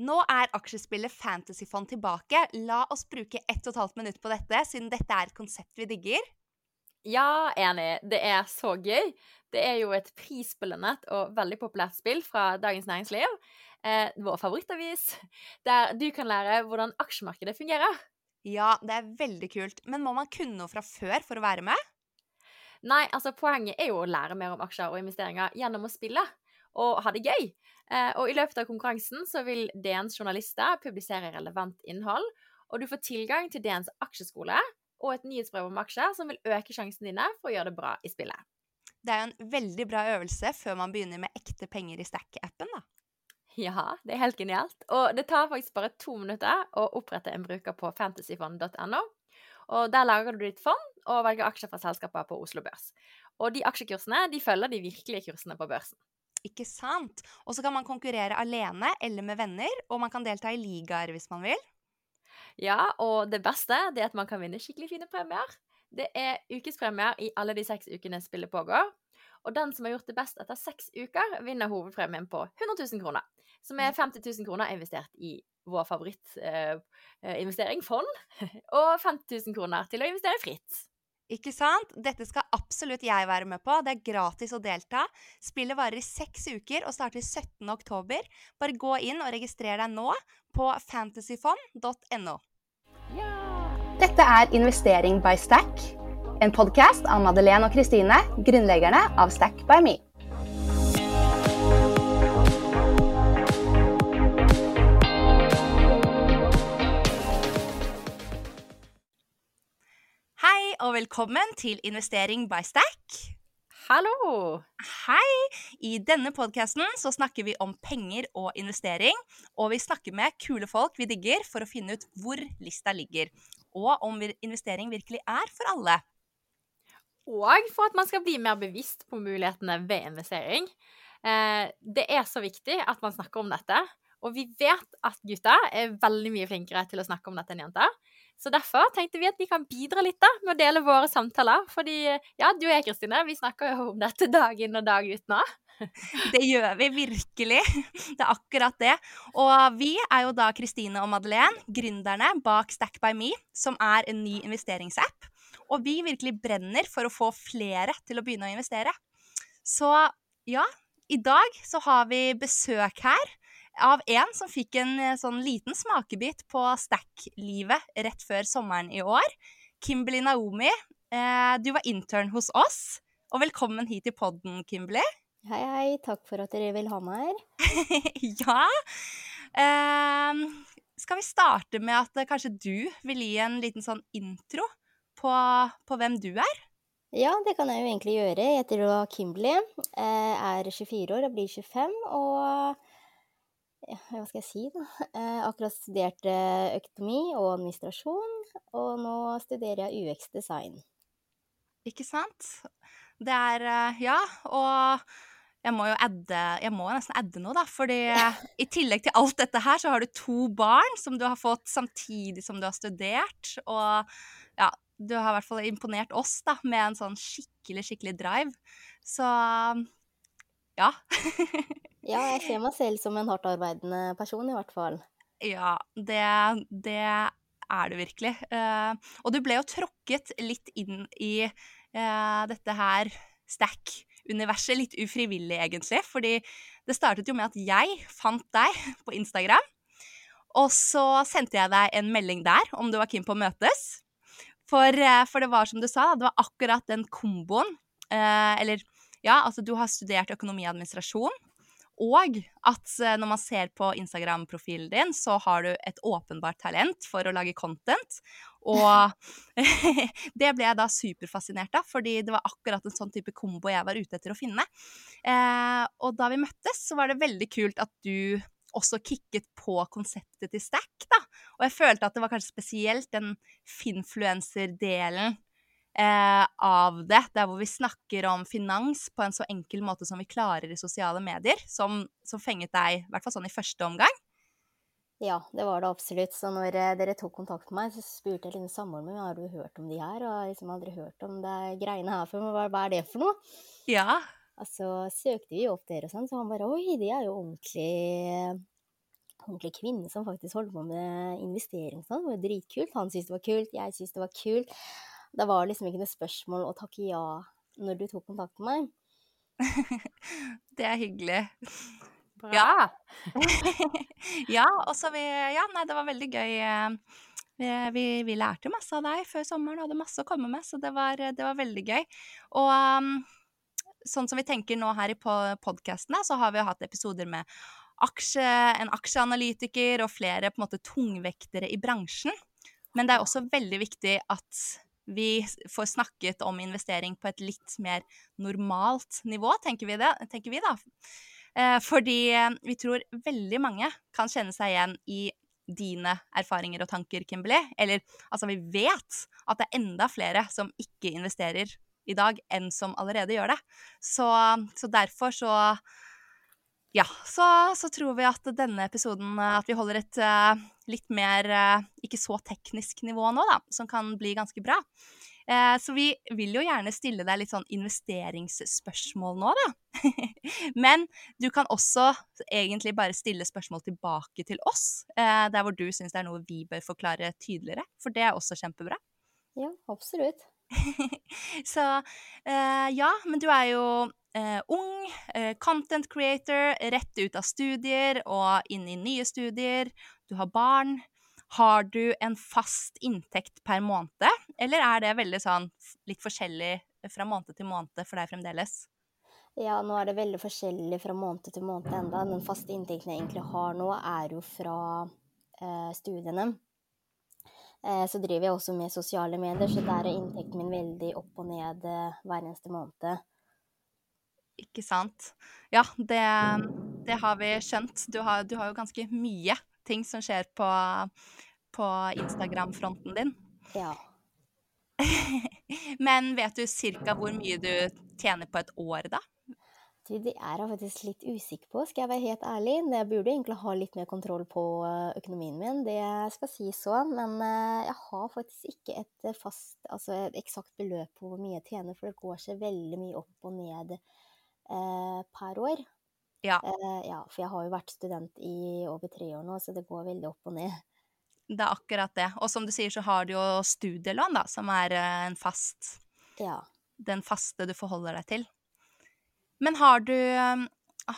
Nå er aksjespillet Fantasyfond tilbake. La oss bruke ett og et halvt minutt på dette, siden dette er et konsept vi digger. Ja, enig. Det er så gøy. Det er jo et prisbelønnet og veldig populært spill fra Dagens Næringsliv, eh, vår favorittavis, der du kan lære hvordan aksjemarkedet fungerer. Ja, det er veldig kult. Men må man kunne noe fra før for å være med? Nei, altså poenget er jo å lære mer om aksjer og investeringer gjennom å spille og ha det gøy. Eh, og i løpet av konkurransen så vil DNs journalister publisere relevant innhold, og du får tilgang til DNs aksjeskole og et nyhetsbrev om aksjer som vil øke sjansene dine for å gjøre det bra i spillet. Det er jo en veldig bra øvelse før man begynner med ekte penger i Stack-appen, da. Ja, det er helt genialt. Og det tar faktisk bare to minutter å opprette en bruker på fantasyfond.no. Og Der lager du ditt fond og velger aksjer fra selskaper på Oslo Børs. Og de aksjekursene de følger de virkelige kursene på børsen. Ikke sant? Og så kan man konkurrere alene eller med venner, og man kan delta i ligaer hvis man vil. Ja, og det beste det er at man kan vinne skikkelig fine premier. Det er ukespremier i alle de seks ukene spillet pågår. Og den som har gjort det best etter seks uker, vinner hovedpremien på 100 000 kroner. Som er 50 000 kroner investert i vår favorittinvestering, eh, fond. Og 50 000 kroner til å investere fritt. Ikke sant? Dette skal absolutt jeg være med på. Det er gratis å delta. Spillet varer i seks uker og starter 17. oktober. Bare gå inn og registrer deg nå på fantasyfond.no. Ja. Dette er Investering by Stack, en podkast av Madeleine og Kristine, grunnleggerne av Stack by Me. Og velkommen til Investering by Stack. Hallo! Hei! I denne podkasten så snakker vi om penger og investering. Og vi snakker med kule folk vi digger for å finne ut hvor lista ligger. Og om investering virkelig er for alle. Og for at man skal bli mer bevisst på mulighetene ved investering. Eh, det er så viktig at man snakker om dette. Og vi vet at gutter er veldig mye flinkere til å snakke om dette enn jenter. Så derfor tenkte vi at vi kan bidra litt da, med å dele våre samtaler. Fordi ja, du og jeg, Kristine, vi snakker jo om dette dag inn og dag ut nå. Det gjør vi virkelig. Det er akkurat det. Og vi er jo da Kristine og Madeleine, gründerne bak Stack by Me, som er en ny investeringsapp. Og vi virkelig brenner for å få flere til å begynne å investere. Så ja, i dag så har vi besøk her av en som fikk en eh, sånn liten smakebit på Stack-livet rett før sommeren i år. Kimberly Naomi, eh, du var intern hos oss. Og velkommen hit til podden, Kimberly. Hei, hei. Takk for at dere vil ha meg her. ja. Eh, skal vi starte med at kanskje du vil gi en liten sånn intro på, på hvem du er? Ja, det kan jeg jo egentlig gjøre. Jeg heter da Kimberly, er 24 år og blir 25. og hva skal jeg si, da. Eh, akkurat studert økonomi og administrasjon, og nå studerer jeg UX-design. Ikke sant? Det er eh, Ja, og jeg må jo adde, jeg må nesten adde noe, da. Fordi i tillegg til alt dette her, så har du to barn som du har fått samtidig som du har studert. Og ja, du har i hvert fall imponert oss da, med en sånn skikkelig, skikkelig drive. Så ja. Ja, jeg ser meg selv som en hardtarbeidende person, i hvert fall. Ja, det, det er du virkelig. Uh, og du ble jo tråkket litt inn i uh, dette her stack-universet, litt ufrivillig egentlig. Fordi det startet jo med at jeg fant deg på Instagram. Og så sendte jeg deg en melding der om du var keen på å møtes. For, uh, for, det var som du sa, det var akkurat den komboen. eller ja, altså du har studert økonomi og administrasjon. Og at eh, når man ser på Instagram-profilen din, så har du et åpenbart talent for å lage content. Og det ble jeg da superfascinert av, fordi det var akkurat en sånn type kombo jeg var ute etter å finne. Eh, og da vi møttes, så var det veldig kult at du også kicket på konseptet til Stack, da. Og jeg følte at det var kanskje spesielt den finfluencer-delen eh, av det, der hvor vi snakker om finans på en så enkel måte som vi klarer i sosiale medier, som, som fenget deg, i hvert fall sånn i første omgang? Ja, det var det absolutt. Så når eh, dere tok kontakt med meg, så spurte jeg liksom samboeren min har du hørt om de her, og jeg liksom aldri hørt om det greiene her før, hva, hva er det for noe? Ja. Altså, søkte vi opp dere og sånn, så han bare oi, de er jo ordentlig ordentlig kvinne som faktisk holder på med investering sånn. Det var dritkult. Han syntes det var kult, jeg syntes det var kult. Det var liksom ikke noe spørsmål å takke ja når du tok kontakt med meg. det er hyggelig. Bra. Ja. ja, og så vi Ja, nei, det var veldig gøy. Vi, vi, vi lærte masse av deg før sommeren, og hadde masse å komme med, så det var, det var veldig gøy. Og um, sånn som vi tenker nå her i podkastene, så har vi hatt episoder med aksje, en aksjeanalytiker og flere på en måte tungvektere i bransjen. Men det er også veldig viktig at vi får snakket om investering på et litt mer normalt nivå, tenker vi, det, tenker vi da. Eh, fordi eh, vi tror veldig mange kan kjenne seg igjen i dine erfaringer og tanker, Kimberley. Eller altså, vi vet at det er enda flere som ikke investerer i dag, enn som allerede gjør det. Så, så derfor så ja, så, så, tror vi at denne episoden At vi holder et uh, litt mer uh, ikke så teknisk nivå nå, da, som kan bli ganske bra. Uh, så vi vil jo gjerne stille deg litt sånn investeringsspørsmål nå, da. Men du kan også egentlig bare stille spørsmål tilbake til oss, der hvor du syns det er noe vi bør forklare tydeligere. For det er også kjempebra. Ja, absolutt. så ja, men du er jo Uh, ung, uh, content creator, rett ut av studier og inn i nye studier. Du har barn. Har du en fast inntekt per måned, eller er det veldig sånn litt forskjellig fra måned til måned for deg fremdeles? Ja, nå er det veldig forskjellig fra måned til måned enda. Den faste inntekten jeg egentlig har nå, er jo fra eh, studiene. Eh, så driver jeg også med sosiale medier, så der er inntekten min veldig opp og ned eh, hver eneste måned. Ikke sant. Ja, det, det har vi skjønt. Du har, du har, jo ganske mye ting som skjer på, på Instagram-fronten din. Ja. Men vet du cirka hvor mye du tjener på et år, da? Du, det er jeg faktisk litt usikker på, skal jeg være helt ærlig. Jeg burde egentlig ha litt mer kontroll på eh, økonomien min, det skal si så. Men eh, jeg har faktisk ikke et fast, altså et eksakt beløp på hvor mye jeg tjener, for det går seg veldig mye opp og ned eh, per år. Ja. Eh, ja. For jeg har jo vært student i over tre år nå, så det går veldig opp og ned. Det er akkurat det. Og som du sier, så har du jo studielån, da, som er eh, en fast Ja. Den faste du forholder deg til. Men har du, eh,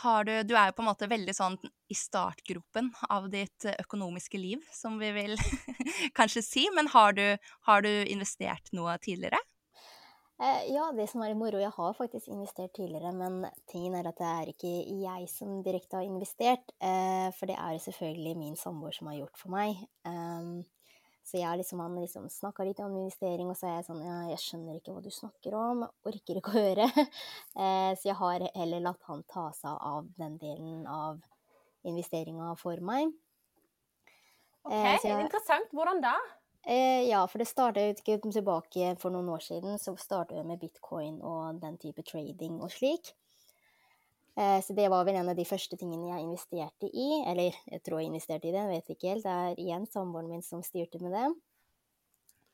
har du Du er jo på en måte veldig sånn i startgropen av ditt økonomiske liv, som vi vil kanskje si. Men har du, har du investert noe tidligere? Eh, ja, det som er moro Jeg har faktisk investert tidligere, men tingen er at det er ikke jeg som direkte har investert. Eh, for det er selvfølgelig min samboer som har gjort for meg. Så jeg liksom, han liksom snakka litt om investering, og så er jeg sånn Ja, jeg skjønner ikke hva du snakker om. Orker ikke å høre. Eh, så jeg har heller latt han ta seg av den delen av investeringa for meg. Ok, jeg, Interessant. Hvordan da? Eh, ja, for det startet tilbake for noen år siden, så startet jeg med bitcoin og den type trading og slik. Eh, så det var vel en av de første tingene jeg investerte i. Eller jeg tror jeg investerte i det, jeg vet ikke helt. Det er igjen samboeren min som styrte med det.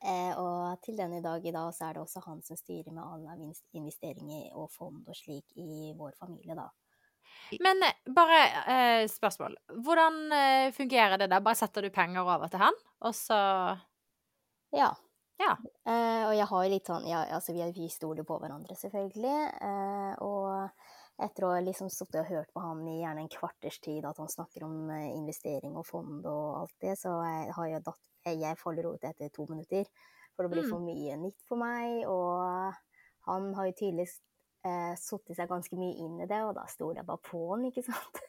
Eh, og til denne dag i dag så er det også han som styrer med alle investeringer og fond og slik i vår familie, da. Men eh, bare eh, spørsmål. Hvordan fungerer det der? Bare setter du penger over til han, og så ja. ja. Eh, og jeg har litt sånn ja, altså vi, vi stoler på hverandre, selvfølgelig. Eh, og etter å ha liksom sittet og hørt på han i gjerne en kvarters tid, at han snakker om uh, investering og fond og alt det, så jeg, har jeg datt Jeg faller ut etter to minutter. For det blir mm. for mye nytt for meg. Og han har jo tydeligvis eh, satt seg ganske mye inn i det, og da stoler jeg bare på han, ikke sant?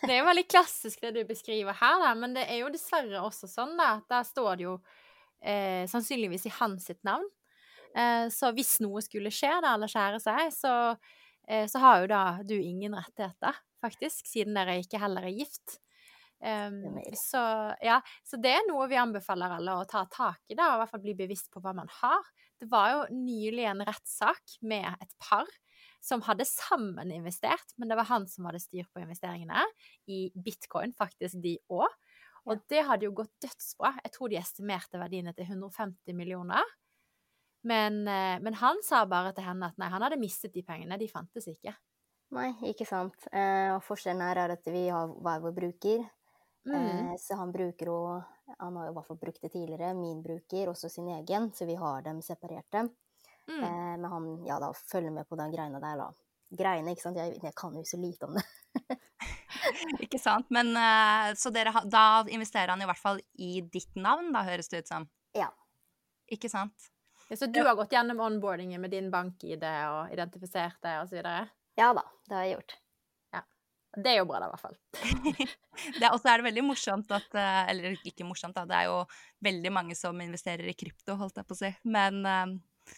Det er jo veldig klassisk det du beskriver her, da, men det er jo dessverre også sånn da, at der står det jo eh, sannsynligvis i hans sitt navn. Eh, så hvis noe skulle skje da, eller skjære seg, så, eh, så, har jo da du ingen rettigheter, faktisk, siden dere ikke heller er gift. Um, så, ja, så det er noe vi anbefaler alle å ta tak i, da, og i hvert fall bli bevisst på hva man har. Det var jo nylig en rettssak med et par som hadde sammen investert, men det var han som hadde styr på investeringene, i bitcoin faktisk, de òg. Og det hadde jo gått dødsbra. Jeg tror de estimerte verdiene til 150 millioner. Men, eh, men, han sa bare til henne at nei, han hadde mistet de pengene, de fantes ikke. Nei, ikke sant. Eh, og forskjellen her er at vi har hver vår bruker. Mm. Eh, så han bruker jo Han har jo i hvert fall brukt det tidligere. Min bruker også sin egen, så vi har dem separerte. Mm. Eh, men han ja, da følger med på den greiene der, da. Greiene, ikke sant. Jeg, jeg kan jo så lite om det. Ikke sant? Men eh, Så dere, da investerer han i hvert fall i ditt navn, da, høres det ut som? Ja. Ikke sant? Ja, Så du har gått gjennom onboardingen med din bank-ID og identifisert det osv.? Ja da, det har jeg gjort. Det er jo bra, da, i hvert fall. Og så er det veldig morsomt at eh, Eller ikke morsomt, da. Det er jo veldig mange som investerer i krypto, holdt jeg på å si. Men, eh,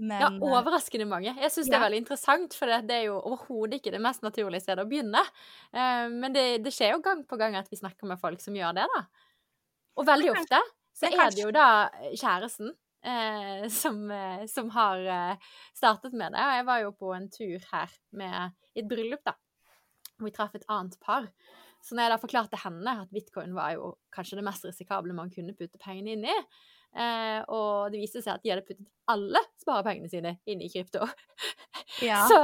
men Ja, eh, overraskende mange. Jeg syns det er veldig interessant, for det, det er jo overhodet ikke det mest naturlige stedet å begynne. Men det, det skjer jo gang på gang at vi snakker med folk som gjør det, da. Og veldig ofte så er det jo da kjæresten eh, som, eh, som har eh, startet med det. Og jeg var jo på en tur her med i et bryllup, da. Hvor vi traff et annet par. Så når jeg da forklarte henne at bitcoin var jo kanskje det mest risikable man kunne putte pengene inn i, eh, og det viste seg at de hadde puttet alle sparepengene sine inn i krypto, ja. så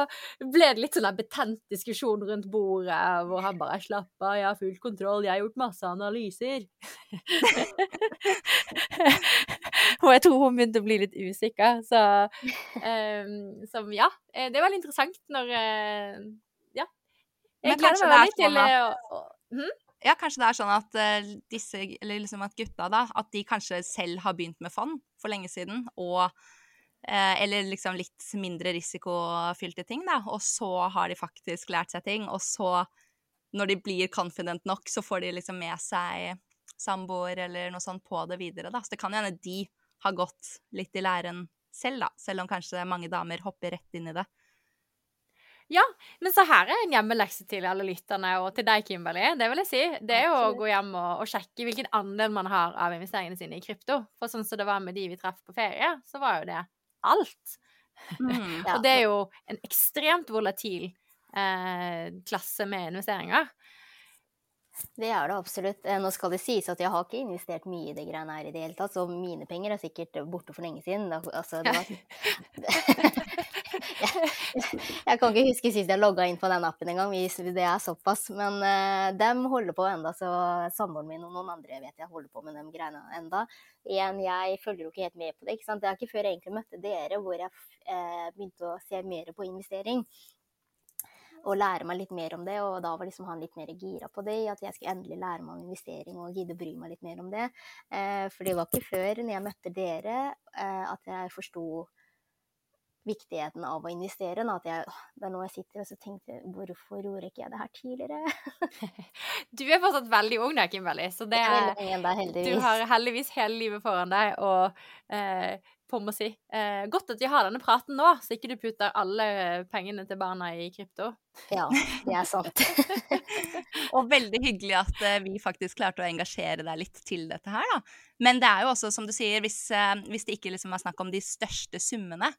ble det litt sånn en betent diskusjon rundt bordet, hvor han bare 'Slapp av, jeg har full kontroll, jeg har gjort masse analyser'. og jeg tror hun begynte å bli litt usikker, så um, som, Ja, eh, det er veldig interessant når eh, Ja. Jeg Men gleder meg veldig til sånn eh, å hm? ja, kanskje det er sånn at uh, disse, eller liksom at gutta, da, at de kanskje selv har begynt med fond for lenge siden, og uh, Eller liksom litt mindre risikofylte ting, da, og så har de faktisk lært seg ting, og så, når de blir confident nok, så får de liksom med seg samboer eller noe sånt på det videre, da. Så det kan hende de har gått litt i læren selv, da, selv om kanskje mange damer hopper rett inn i det. Ja, men så her er en hjemmelekse til alle lytterne, og til deg, Kimberly. Det vil jeg si. Det er jo å gå hjem og, og sjekke hvilken andel man har av investeringene sine i krypto. For sånn som det var med de vi traff på ferie, så var jo det alt. Mm. Ja. Og det er jo en ekstremt volatil eh, klasse med investeringer. Det er det absolutt. Eh, Nå skal det sies at jeg har ikke investert mye i det greiene her i det hele tatt, så mine penger er sikkert borte for lenge siden. Altså, var... jeg, kan ikke huske sist jeg logga inn på den appen engang, det er såpass. Men uh, dem holder på enda, så samboeren min og noen andre vet jeg holder på med de greiene enda. Igjen, jeg følger jo ikke helt med på det. ikke sant? Det er ikke før jeg egentlig møtte dere, hvor jeg uh, begynte å se mer på investering og lære meg litt mer om det, og da var liksom han litt mer gira på det, at jeg skulle endelig lære meg om investering og gidde å bry meg litt mer om det. Eh, for det var ikke før, når jeg møtte dere, eh, at jeg forsto viktigheten av å investere. Da, at jeg, det er nå jeg sitter og så tenkte hvorfor gjorde ikke jeg det her tidligere? Du er fortsatt veldig ung da, Kimberly, så det er Du har heldigvis hele livet foran deg, og eh, på må si eh, Godt at vi har denne praten nå, så ikke du putter alle pengene til barna i krypto. Ja, det er sant. Og veldig hyggelig at eh, vi faktisk klarte å engasjere deg litt til dette her, da. Men det er jo også, som du sier, hvis, eh, hvis det ikke liksom er snakk om de største summene,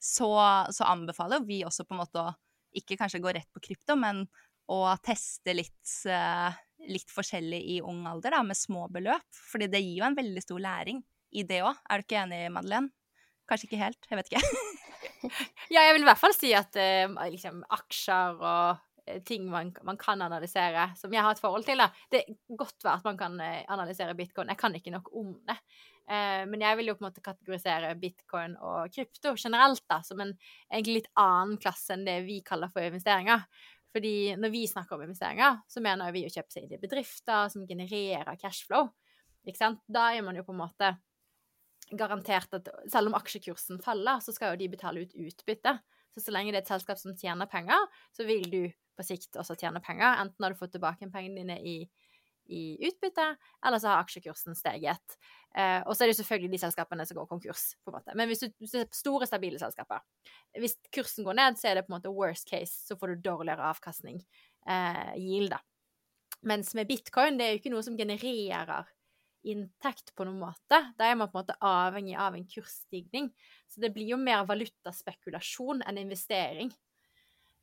så, så anbefaler vi også på en måte å ikke kanskje gå rett på krypto, men å teste litt, eh, litt forskjellig i ung alder, da, med små beløp. Fordi det gir jo en veldig stor læring i det òg. Er du ikke enig, Madeleine? Kanskje ikke helt, jeg vet ikke. Ja, jeg vil i hvert fall si at eh, liksom, aksjer og eh, ting man, man kan analysere, som jeg har et forhold til, da. Det er godt være at man kan eh, analysere bitcoin. Jeg kan ikke nok om det. Eh, men jeg vil jo på en måte kategorisere bitcoin og krypto generelt da, som en egentlig litt annen klasse enn det vi kaller for investeringer. Fordi når vi snakker om investeringer, så mener vi å kjøpe seg inn i bedrifter som genererer cashflow. Ikke sant? Da er man jo på en måte garantert at selv om aksjekursen faller, så skal jo de betale ut utbytte. Så så lenge det er et selskap som tjener penger, så vil du på sikt også tjene penger. Enten har du fått tilbake pengene dine i, i utbytte, eller så har aksjekursen steget. Eh, og så er det selvfølgelig de selskapene som går konkurs, på en måte. Men hvis du, hvis det er store, stabile selskaper Hvis kursen går ned, så er det på en måte worst case, så får du dårligere avkastning. Eh, yield, da. Mens med bitcoin, det er jo ikke noe som genererer inntekt på noen måte. Da er man på en måte avhengig av en kursstigning. Så det blir jo mer valutaspekulasjon enn investering.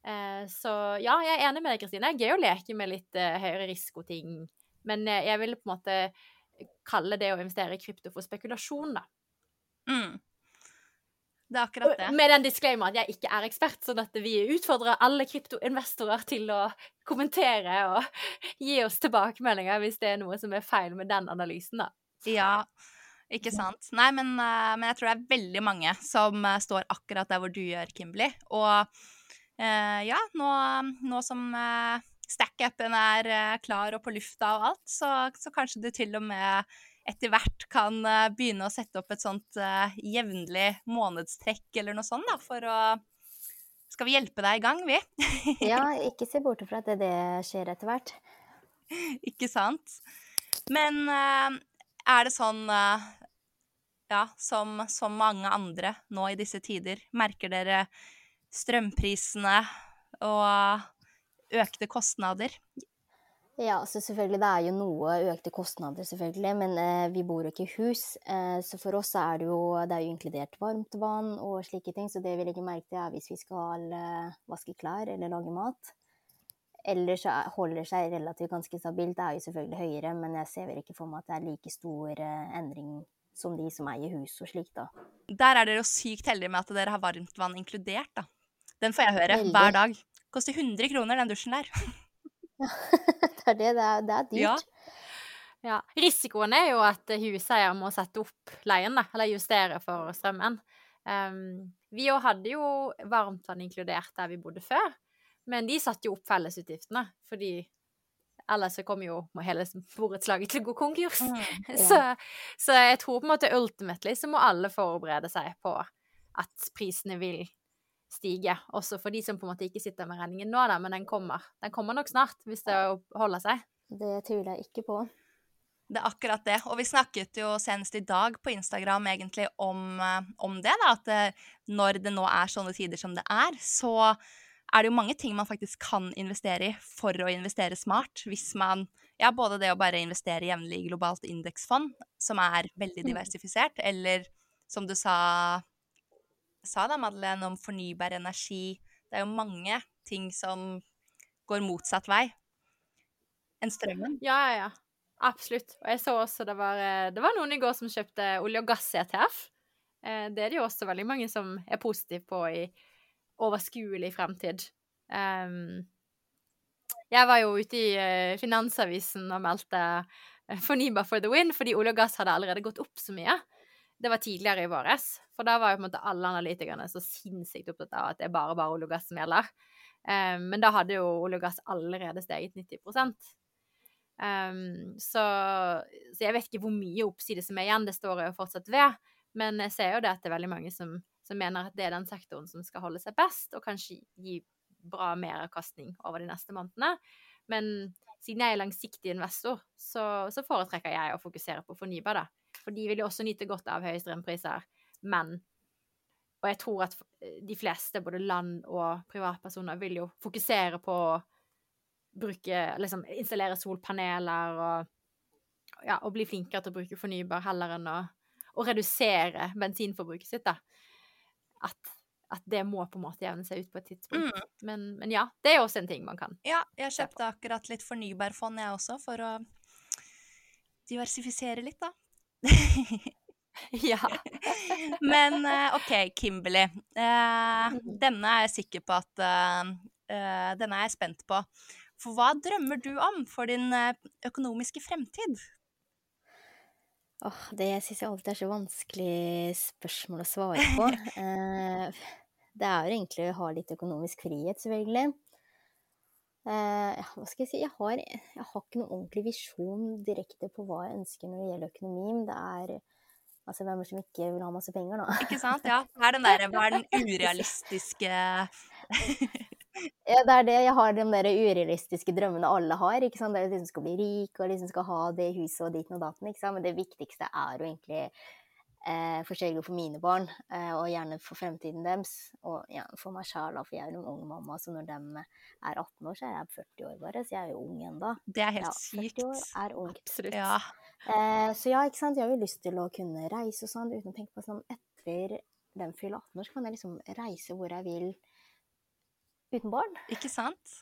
Eh, så ja, jeg er enig med deg, Kristine. Jeg Gøy å leke med litt høyere høyere risikoting. Men eh, jeg vil på en måte kalle det å investere i krypto for spekulasjon, da. Mm. Det er akkurat det. Med den disclaimer at jeg ikke er ekspert, sånn at vi utfordrer alle kryptoinvestorer til å kommentere og gi oss tilbakemeldinger hvis det er noe som er feil med den analysen, da. Ja, ikke sant. Nei, men, eh, men jeg tror det er veldig mange som eh, står akkurat der hvor du gjør, Kimberly. Og eh, ja, nå, nå som stack-upen er klar og på lufta og alt, så, så kanskje du til og med etter hvert kan eh, begynne å sette opp et sånt uh, jevnlig månedstrekk eller noe sånt, da, for å Skal vi hjelpe deg i gang, vi? Ja, ikke se bort fra at det, det skjer etter hvert. Ikke sant? Men uh, er det sånn Ja, som, som mange andre nå i disse tider, merker dere strømprisene og økte kostnader? Ja, så selvfølgelig, det er jo noe økte kostnader, selvfølgelig, men eh, vi bor jo ikke i hus. Eh, så for oss er det jo Det er jo inkludert varmt vann og slike ting, så det vi legger merke til, er hvis vi skal eh, vaske klær eller lage mat. Ellers så er- holder det seg relativt ganske stabilt. Det er jo selvfølgelig høyere, men jeg ser vel ikke for meg at det er like stor eh, endring som de som eier hus og slikt, da. Der er dere jo sykt heldige med at dere har varmtvann inkludert, da. Den får jeg høre Veldig. hver dag. Koster 100 kroner, den dusjen der. det er det. Det er, det er dyrt. Ja. Ja. Risikoen er jo at huseier må sette opp leien, da, eller justere for strømmen. Um, vi òg hadde jo varmtvann inkludert der vi bodde før, men de satte jo opp fellesutgiftene, fordi ellers så kom jo hele borettslaget til å gå konkurs. Så, så jeg tror på en måte ultimately så må alle forberede seg på at prisene vil stige, også for de som på en måte ikke sitter med regningen nå, da, men den kommer. Den kommer nok snart, hvis det holder seg. Det tviler jeg ikke på. Det er akkurat det. Og vi snakket jo senest i dag på Instagram egentlig om, eh, om det, da. At eh, når det nå er sånne tider som det er, så er det jo mange ting man faktisk kan investere i for å investere smart. Hvis man Ja, både det å bare investere jevnlig i globalt indeksfond, som er veldig diversifisert, eller som du sa, sa da, Madeleine, om fornybar energi. Det er jo mange ting som går motsatt vei enn strømmen. Ja, ja, ja. Absolutt. Og jeg så også det var, eh, det var noen i går som kjøpte olje- og gass-ETF. Eh, Det er det jo også veldig mange som er positive på i overskuelig fremtid. Ehm, jeg var jo ute i eh, Finansavisen og meldte fornybar for the win, fordi olje og gass hadde allerede gått opp så mye. Det var tidligere i våres, for da var jo på en måte alle analytikerne så sinnssykt opptatt av at det er bare bare olje og gass som gjelder. Um, men da hadde jo olje og gass allerede steget 90 um, så, så jeg vet ikke hvor mye oppside som er igjen, det står jeg jo fortsatt ved. Men jeg ser jo det at det er veldig mange som, som mener at det er den sektoren som skal holde seg best, og kanskje gi bra meravkastning over de neste månedene. Men siden jeg er langsiktig investor, så, så foretrekker jeg å fokusere på fornybar, da. For de vil jo også nyte godt av høye strømpriser. Men Og jeg tror at de fleste, både land og privatpersoner, vil jo fokusere på å bruke Liksom installere solpaneler og, ja, og bli flinkere til å bruke fornybar heller enn å, å redusere bensinforbruket sitt, da. At, at det må på en måte jevne seg ut på et tidspunkt. Mm. Men, men ja, det er også en ting man kan. Ja, jeg kjøpte akkurat litt fornybarfond jeg også, for å diversifisere litt, da. ja. Men eh, OK, Kimberly. Eh, denne er jeg sikker på at eh, Denne er jeg spent på. For hva drømmer du om for din økonomiske fremtid? Åh, det syns jeg alltid er så vanskelig spørsmål å svare på. Det er jo egentlig å ha litt økonomisk frihet, selvfølgelig. Eh, ja, hva skal jeg si? Jeg har, jeg har ikke noen ordentlig visjon direkte på hva jeg ønsker når det gjelder økonomi. men Det er Altså, hvem som ikke vil ha masse penger, da? Ikke sant? Ja. Hva er den der, hva er den urealistiske Ja, det er det. Jeg har de der urealistiske drømmene alle har. ikke sant? Det er jo de som skal bli rik, og de som skal ha det huset og ditten og datten. ikke sant? Men det viktigste er jo egentlig eh, forskjellig for mine barn, eh, og gjerne for fremtiden deres. Og ja, for meg sjæl, for jeg er en ung mamma, så når de er 18 år, så er jeg 40 år bare. Så jeg er jo ung ennå. Det er helt Ja, sykt. 40 år er ungt. Absolutt. Ja. Eh, så ja, ikke sant. Jeg har jo lyst til å kunne reise og sånn, uten å tenke på sånn etter den fyller 18 år, så kan jeg liksom reise hvor jeg vil uten barn. Ikke sant?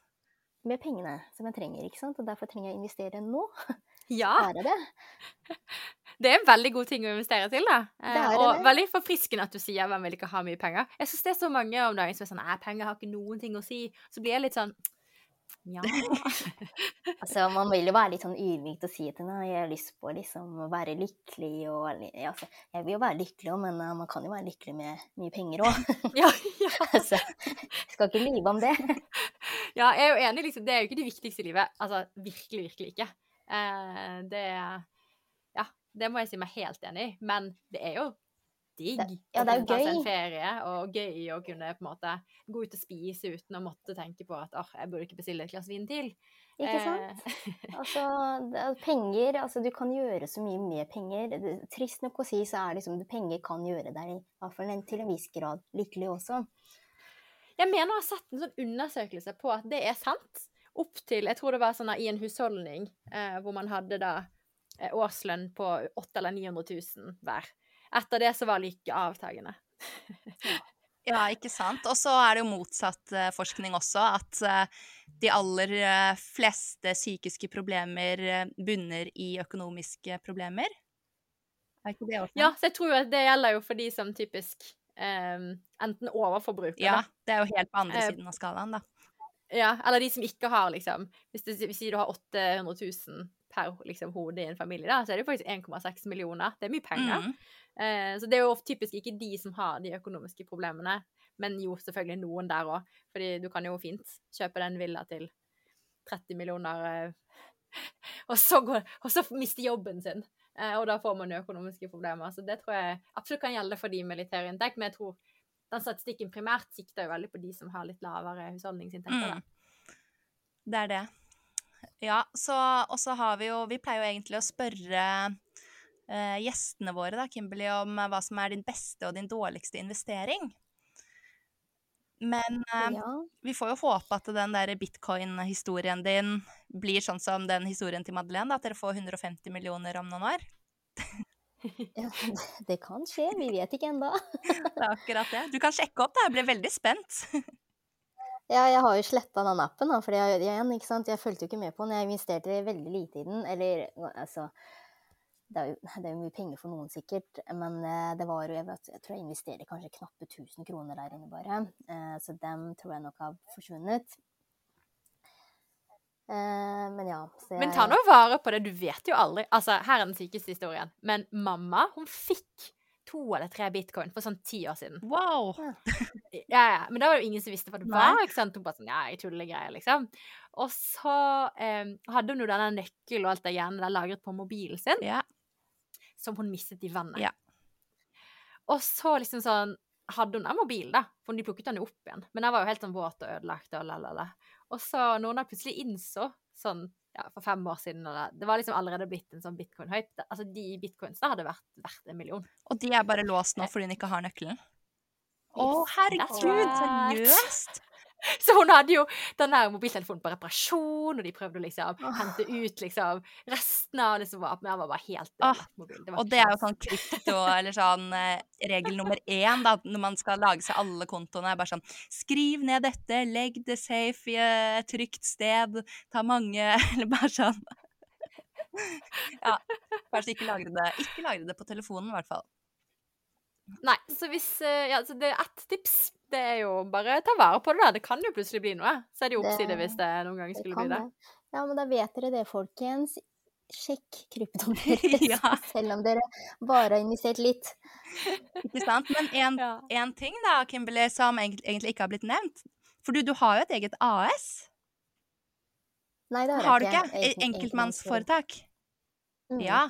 Med pengene som jeg trenger, ikke sant. Og derfor trenger jeg å investere nå. Ja, Bare det. Det er en veldig god ting å investere til, da. Det er det, og det. veldig forfriskende at du sier 'hvem vil ikke ha mye penger'. Jeg syns det er så mange om dagen som er sånn 'nei, penger har ikke noen ting å si'. Så blir jeg litt sånn ja. Altså, man vil jo være litt sånn ydmyk og si at nei, jeg har lyst på liksom å være lykkelig og ja, altså, Jeg vil jo være lykkelig òg, men uh, man kan jo være lykkelig med mye penger òg. ja, ja. altså, skal ikke lyve om det. ja, jeg er jo enig, liksom. Det er jo ikke det viktigste i livet. Altså virkelig, virkelig ikke. Uh, det Ja, det må jeg si meg helt enig i. Men det er jo digg Det- ja, det er jo gøy. en ferie, og gøy å kunne på en måte gå ut og spise uten å måtte tenke på at åh, jeg burde ikke bestille et glass vin til. Ikke sant? Eh, Altså, er penger Altså, du kan gjøre så mye med penger. Trist nok å si, så er liksom det penger kan gjøre deg, i hvert fall til en viss grad, lykkelig også. Jeg mener å ha sett en sånn undersøkelse på at det er sant. Opp til Jeg tror det var sånn i en husholdning eh, hvor man hadde da årslønn på 800 eller 900 000 hver. Etter det så var like avtagende. Ja, ikke sant. Og så er det jo motsatt eh, forskning også, at eh, de aller eh, fleste psykiske problemer eh, bunner i økonomiske problemer. Er ikke det også? Ja, så jeg tror at det gjelder jo for de som typisk um, enten overforbruker, Ja, det er jo helt på andre Eh, siden av skalaen, da. Ja, eller de som ikke har liksom Hvis, du, hvis du har 800 000 per liksom, hode i en familie, da, så er det faktisk 1,6 millioner. Det er mye penger. Mm. Eh, så det er jo typisk ikke de som har de økonomiske problemene, men jo selvfølgelig noen der òg. Fordi du kan jo fint kjøpe den villa til 30 millioner, eh, og, så går, og så miste jobben sin. Eh, og da får man jo økonomiske problemer. Så det tror jeg absolutt kan gjelde for de med litt høyere inntekt, men jeg tror den statistikken primært sikter jo veldig på de som har litt lavere husholdningsinntekter. Mm. Det er det. Ja, så Og så har vi jo Vi pleier jo egentlig å spørre eh, gjestene våre, da, Kimberley, om eh, hva som er din beste og din dårligste investering. Men eh, Ja. vi får jo håpe at den der bitcoin-historien din blir sånn som den historien til Madeleine, da, at dere får 150 millioner om noen år. ja, det kan skje. Vi vet ikke ennå. Det er akkurat det. Du kan sjekke opp, da. Jeg ble veldig spent. Ja, jeg har jo sletta den appen, da, fordi jeg, igjen, ikke sant? jeg fulgte jo ikke med på den. Jeg investerte veldig lite i den. Eller altså det er, jo, det er jo mye penger for noen, sikkert. Men eh, det var jo jeg, vet, jeg tror jeg investerer kanskje knappe 1000 kroner der inne, bare. Eh, så dem tror jeg nok har forsvunnet. Eh, men ja. Så jeg, Men ta nå vare på det, du vet jo aldri. Altså, her er den sykeste historien. Men mamma, hun fikk to eller tre bitcoin for sånn ti år siden. Wow! Ja, ja, men da var det jo ingen som visste hva det var. ikke sant? Hun bare sånn, ja, jeg tuller liksom. Og så eh, hadde hun jo denne nøkkelen og alt det gjerne der lagret på mobilen sin, Ja. som hun mistet i vannet. Ja. Og så liksom sånn hadde hun den mobilen, da, for de plukket den jo opp igjen. Men den var jo helt sånn våt og ødelagt og lalala. Og så når hun plutselig innså, sånn ja, for fem år siden, eller, det var liksom allerede blitt en sånn bitcoin-hype. Altså, de bitcoinsene hadde vært verdt en million. Og de er bare låst nå fordi hun ikke har nøkkelen? Å, oh, herregud! Seriøst? Så hun hadde jo den der mobiltelefonen på reparasjon, og de prøvde å liksom hente ut liksom restene av det som var Men den var bare helt Åh, mobil. var Og det er jo sånn krypto, eller sånn eh, regel nummer én da, når man skal lage seg alle kontoene. bare sånn Skriv ned dette, legg det safe i et trygt sted, ta mange Eller bare sånn. Ja. Kanskje ikke lagre det Ikke lagre det på telefonen, i hvert fall. Nei, så hvis eh, Ja, så det er ett tips. Det er jo bare ta vare på det, da. Det kan jo plutselig bli noe. Så er det jo oppside Det- hvis det noen gang skulle bli det. det. Ja, men da vet dere det, folkens. Sjekk kryptoen deres, Ja. selv om dere bare har investert litt. Ikke sant? Men en, Ja. en ting, da, Kimberley, som egentlig ikke har blitt nevnt. For du, du har jo et eget AS. Nei, det har, Har du jeg ikke? Egen- Enkeltmannsforetak. Mm. Ja.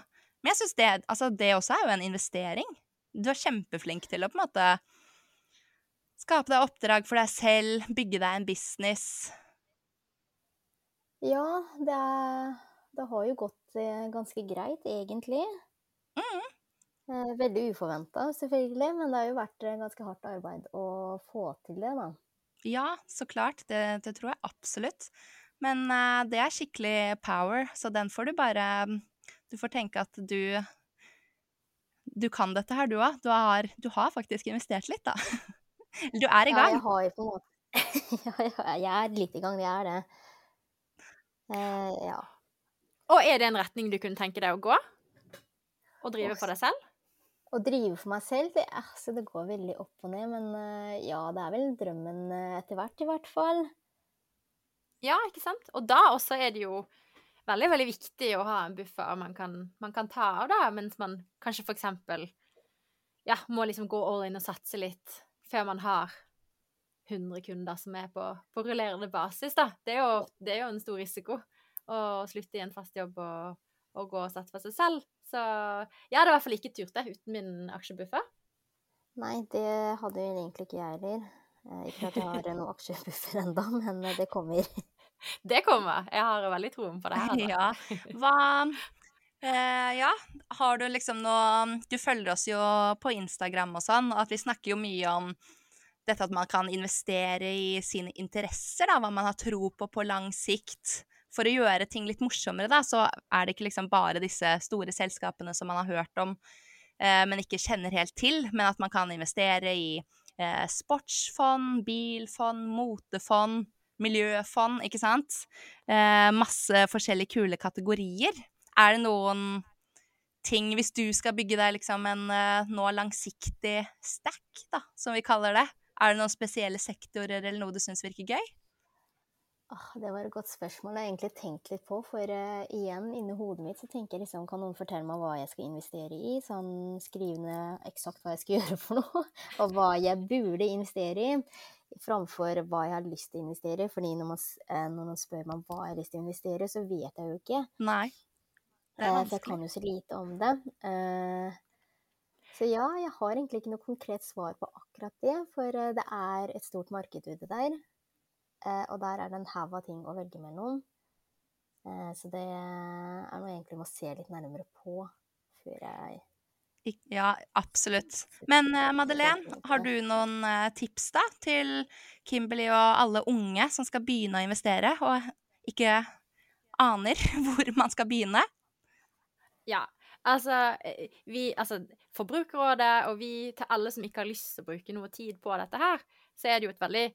Men jeg syns det, altså det også er jo en investering. Du er kjempeflink til å på en måte skape deg oppdrag for deg selv, bygge deg en business. Ja, det, er, det har jo gått eh, ganske greit, egentlig. Mhm. Eh, veldig uforventa, selvfølgelig, men det har jo vært eh, ganske hardt arbeid å få til det, da. Ja, så klart. Det, det tror jeg absolutt. Men uh, det er skikkelig power, så den får du bare Du får tenke at du Du kan dette her, du òg. Du, du har faktisk investert litt, da. Du er i Ja, gang. jeg har på en måte Ja, ja, jeg er litt i gang, jeg er det. Eh, ja. Og er det en retning du kunne tenke deg å gå? Å drive for deg selv? Å drive for meg selv, det, altså, det går veldig opp og ned. Men uh, ja, det er vel drømmen uh, etter hvert, i hvert fall. Ja, ikke sant? Og da også er det jo veldig, veldig viktig å ha en buffer man kan, man kan ta av, da, mens man kanskje for eksempel ja, må liksom gå all in og satse litt før man har 100 kunder som er på, på rullerende basis, da. Det er, jo, det er, jo, en stor risiko å slutte i en fast jobb og, og gå og satse for seg selv. Så jeg hadde i hvert fall ikke turt det uten min aksjebuffer. Nei, det hadde egentlig ikke jeg heller. Eh, ikke at jeg har noen aksjebuffer ennå, men det kommer. Det kommer. Jeg har veldig troen på det her. Da. Ja. Hva eh, Ja, har du liksom noe Du følger oss jo på Instagram og sånn, og at vi snakker jo mye om dette at man kan investere i sine interesser, da, hva man har tro på på lang sikt. For å gjøre ting litt morsommere, da, så er det ikke liksom bare disse store selskapene som man har hørt om, eh, men ikke kjenner helt til, men at man kan investere i eh, sportsfond, bilfond, motefond, miljøfond, ikke sant? Eh, masse forskjellige kule kategorier. Er det noen ting, hvis du skal bygge deg liksom en uh, nå langsiktig stack, da, som vi kaller det, er det noen spesielle sektorer eller noe du syns virker gøy? Oh, det var et godt spørsmål. Jeg har egentlig tenkt litt på. For uh, igjen, inni hodet mitt så tenker jeg liksom Kan noen fortelle meg hva jeg skal investere i? Sånn skrive ned eksakt hva jeg skal gjøre for noe. Og hva jeg burde investere i framfor hva jeg har lyst til å investere. i. Fordi når man, eh, når man spør meg hva jeg har lyst til å investere, i, så vet jeg jo ikke. Nei. Det. For jeg kan jo så lite om det. Eh, så ja, jeg har egentlig ikke noe konkret svar på akkurat det. For eh, det er et stort marked ute der. Og der er det en haug av ting å velge mellom. Så det er noe jeg egentlig må se litt nærmere på før jeg ja, absolutt. Men Madeleine, har du noen tips da til Kimberley og alle unge som skal begynne å investere, og ikke aner hvor man skal begynne? Ja, altså vi Altså Forbrukerrådet og vi, til alle som ikke har lyst til å bruke noe tid på dette her, så er det jo et veldig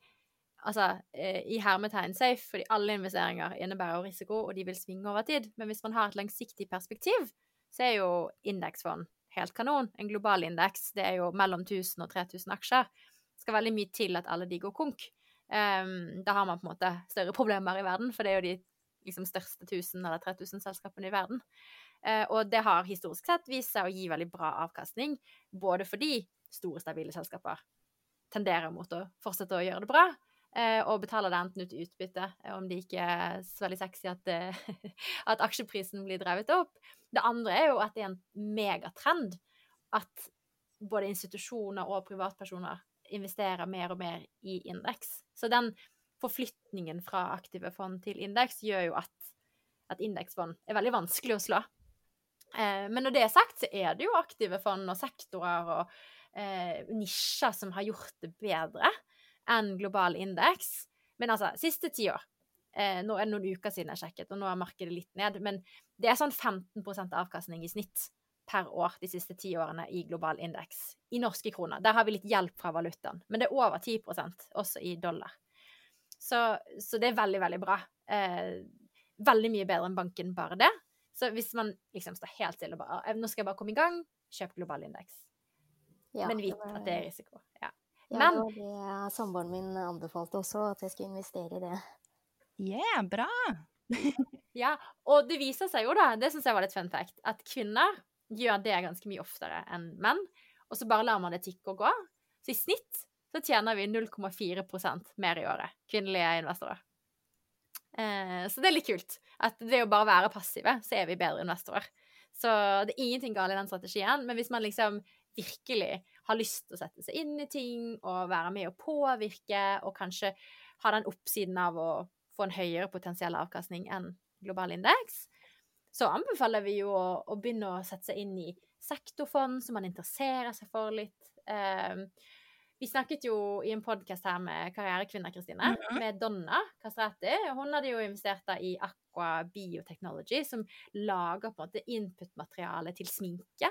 altså, i hermetegn safe, fordi alle investeringer innebærer risiko, og de vil svinge over tid. Men hvis man har et langsiktig perspektiv, så er jo indeksfond helt kanon. En global indeks, det er jo mellom 1000 og 3000 aksjer. Det skal veldig mye til at alle de går konk. Um, da har man på en måte større problemer i verden, for det er jo de liksom, største 1000 eller 3000 selskapene i verden. Uh, og det har historisk sett vist seg å gi veldig bra avkastning, både fordi store, stabile selskaper tenderer mot å fortsette å gjøre det bra, uh, og betaler det enten ut i utbytte, om det ikke er så veldig sexy at, at aksjeprisen blir drevet opp, det andre er jo at det er en megatrend at både institusjoner og privatpersoner investerer mer og mer i indeks. Så den forflytningen fra aktive fond til indeks gjør jo at, at indeksfond er veldig vanskelig å slå. Eh, men når det er sagt, så er det jo aktive fond og sektorer og eh, nisjer som har gjort det bedre enn global indeks. Men altså, siste ti år eh, Nå er det noen uker siden jeg sjekket, og nå er markedet litt ned. Men det er sånn 15% avkastning i snitt per år de siste ti årene i global indeks. I norske kroner. Der har vi litt hjelp fra valutaen. Men det er over 10% også i dollar. Så, så det er veldig, veldig bra. Eh, veldig mye bedre enn banken, bare det. Så hvis man liksom står helt stille og bare Nå skal jeg bare komme i gang. Kjøp global indeks. Ja, Men vit at det er risiko. Ja. Ja, Men, det var det samboeren min anbefalte også, at jeg skulle investere i det. Yeah, bra! ja, og det viser seg jo, da, det syns jeg var litt fun fact, at kvinner gjør det ganske mye oftere enn menn. Og så bare lar man det tikke og gå. Så i snitt så tjener vi 0,4% mer i året, kvinnelige investorer. Eh, så det er litt kult. At ved å bare være passive, så er vi bedre investorer. Så det er ingenting galt i den strategien. Men hvis man liksom virkelig har lyst til å sette seg inn i ting og være med å påvirke, og kanskje ha den oppsiden av å få en høyere potensiell avkastning enn global indeks, så anbefaler vi jo å, å, begynne å sette seg inn i sektorfond som man interesserer seg for litt. Eh, vi snakket jo i en podkast her med karrierekvinner, Kristine, mm -hmm. med Donna Castrati. Hun hadde jo investert i Aqua Biotechnology, som lager på en måte input-materiale til sminke.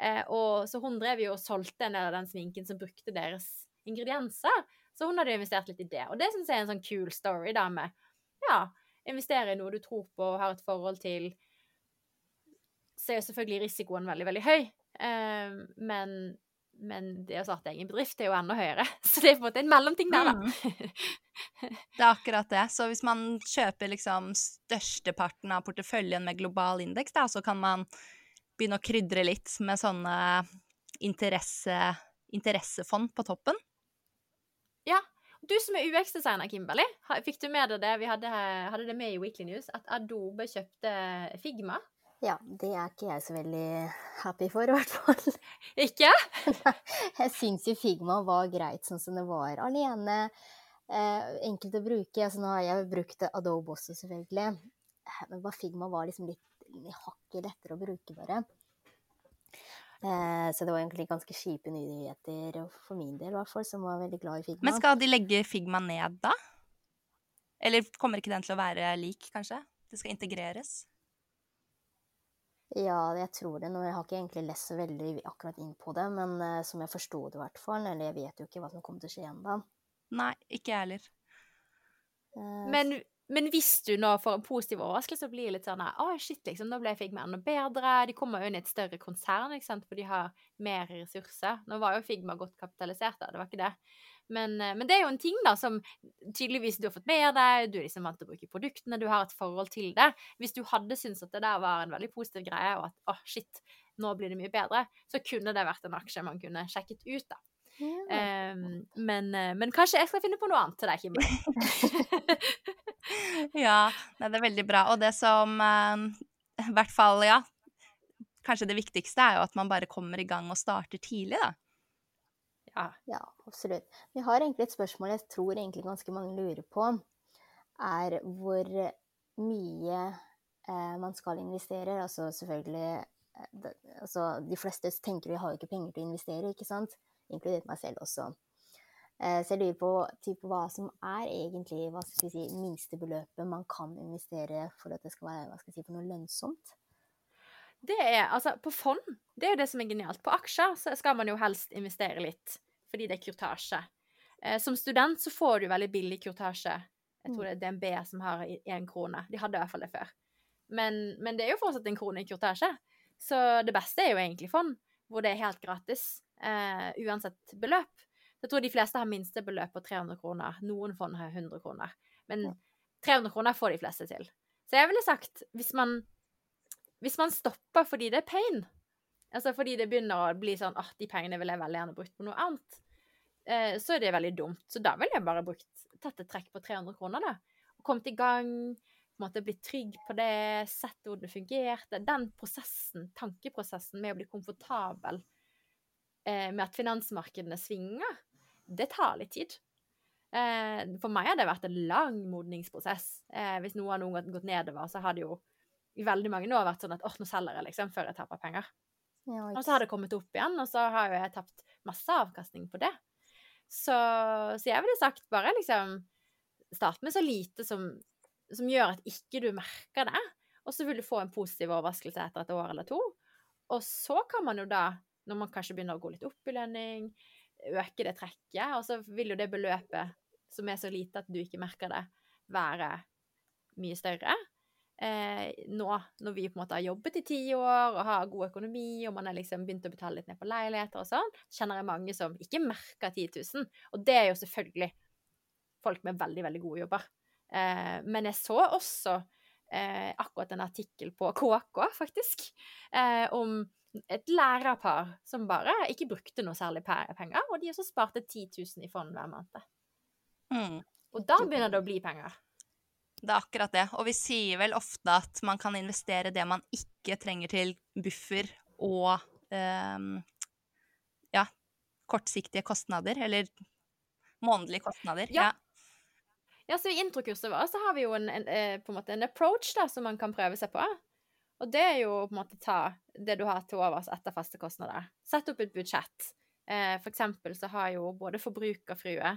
Eh, og, så hun drev jo og solgte en del av den sminken som brukte deres ingredienser. Så hun hadde investert litt i det. Og det syns jeg er en sånn cool story, da, med ja, investere i noe du tror på og har et forhold til. så er jo selvfølgelig risikoen veldig, veldig høy. Eh, men, men det å starte egen bedrift er jo enda høyere. Så det er på en måte en mellomting der, da. Mm. Det er akkurat det. Så hvis man kjøper liksom størsteparten av porteføljen med global indeks, da, så kan man begynne å krydre litt med sånne interesse, interessefond på toppen. Ja. Du som er UX-designer, Kimberly, fikk du med deg det? Vi hadde, hadde det med i Weekly News, at Adobe kjøpte Figma. Ja, det er ikke jeg så veldig happy for, i hvert fall. Ikke? Jeg syns jo Figma var greit sånn som det var alene. Eh, enkelt å bruke. Altså, nå har jeg brukt Adobe også, selvfølgelig. Men bare Figma var liksom litt hakket lettere å bruke, bare. Eh, så det var egentlig ganske kjipe nyheter for min del, i hvert fall, som var veldig glad i Figma. Men skal de legge Figma ned da? Eller kommer ikke den til å være lik, kanskje? Det skal integreres? Ja, jeg tror det. Nå jeg har ikke egentlig lest så veldig akkurat inn på det, men uh, som jeg forsto det i hvert fall. Eller jeg vet jo ikke hva som kommer til å skje ennå. Nei, ikke jeg heller. Uh, Men, men hvis du nå får en positiv overraskelse og blir litt sånn Å, shit, liksom, nå ble Figma enda bedre. De kommer jo inn i et større konsern, ikke sant, for de har mer ressurser. Nå var jo Figma godt kapitalisert, da, det var ikke det. Men, eh, men det er jo en ting da som tydeligvis du har fått med deg, du er liksom vant til å bruke produktene, du har et forhold til det. Hvis du hadde syntes at det der var en veldig positiv greie, og at å, shit, nå blir det mye bedre, så kunne det vært en aksje man kunne sjekket ut, da. ja. Um, men, eh, men kanskje jeg skal finne på noe annet til deg, Kimberly. Ja, det er veldig bra. Og det som eh, i hvert fall, ja Kanskje det viktigste er jo at man bare kommer i gang og starter tidlig, da. Ja. Ja, absolutt. Vi har egentlig et spørsmål jeg tror egentlig ganske mange lurer på. Er hvor mye eh, man skal investere. Altså selvfølgelig eh, det, altså, De fleste tenker vi har jo ikke penger til å investere, ikke sant? Inkludert meg selv også. Eh, så jeg lurer på typ, hva som er egentlig hva skal vi si, minstebeløpet man kan investere for at det skal være hva skal si, for noe lønnsomt. Det er altså På fond, det er jo det som er genialt. På aksjer så skal man jo helst investere litt, fordi det er kurtasje. Eh, som student så får du veldig billig kurtasje. Jeg tror det er DNB som har én krone. De hadde i hvert fall det før. Men, men det er jo fortsatt en krone i kurtasje. Så det beste er jo egentlig fond, hvor det er helt gratis. Eh, uansett beløp. Jeg tror de fleste har minstebeløp på 300 kroner. Noen fond har 100 kroner. Men 300 kroner får de fleste til. Så jeg ville sagt, hvis man hvis man stopper fordi det er pain, altså fordi det begynner å bli sånn at de pengene vil jeg veldig gjerne brukt på noe annet, eh, så er det veldig dumt. Så da ville jeg bare brukt, tatt et trekk på 300 kroner, da. Og kommet i gang, på en måte blitt trygg på det, sett hvordan det fungerte. Den prosessen, tankeprosessen med å bli komfortabel eh, med at finansmarkedene svinger, det tar litt tid. Eh, for meg har det vært en lang modningsprosess. Eh, hvis noe har noen gått nedover, så har det jo i veldig mange år vært sånn at åh, nå selger jeg liksom før jeg taper penger. Ja, Og så har det kommet opp igjen, og så har jo jeg tapt masse avkastning på det. Så, så jeg ville sagt bare liksom Start med så lite som, som gjør at ikke du merker det. Og så vil du få en positiv overraskelse etter et år eller to. Og så kan man jo da, når man kanskje begynner å gå litt opp i lønning, øke det trekket, og så vil jo det beløpet som er så lite at du ikke merker det, være mye større. Eh, nå når vi på en måte har jobbet i ti år og har god økonomi, og man har liksom begynt å betale litt ned på leiligheter og sånn, kjenner jeg mange som ikke merker 10 000. Og det er jo selvfølgelig folk med veldig, veldig gode jobber. Eh, men jeg så også eh, akkurat en artikkel på KK, faktisk, eh, om et lærerpar som bare ikke brukte noe særlig penger, og de også sparte 10 000 i fond hver måned. Mm. Og da begynner det å bli penger. Det er akkurat det. Og vi sier vel ofte at man kan investere det man ikke trenger til buffer og um, ja, kortsiktige kostnader, eller månedlige kostnader. Ja. Ja. Ja, så I introkurset vårt så har vi jo en, en, eh, på en måte en approach da, som man kan prøve seg på. Og det er jo på en måte ta det du har til overs etter faste kostnader. Sett opp et budsjett. Eh, for eksempel så har jo både Forbrukerfrue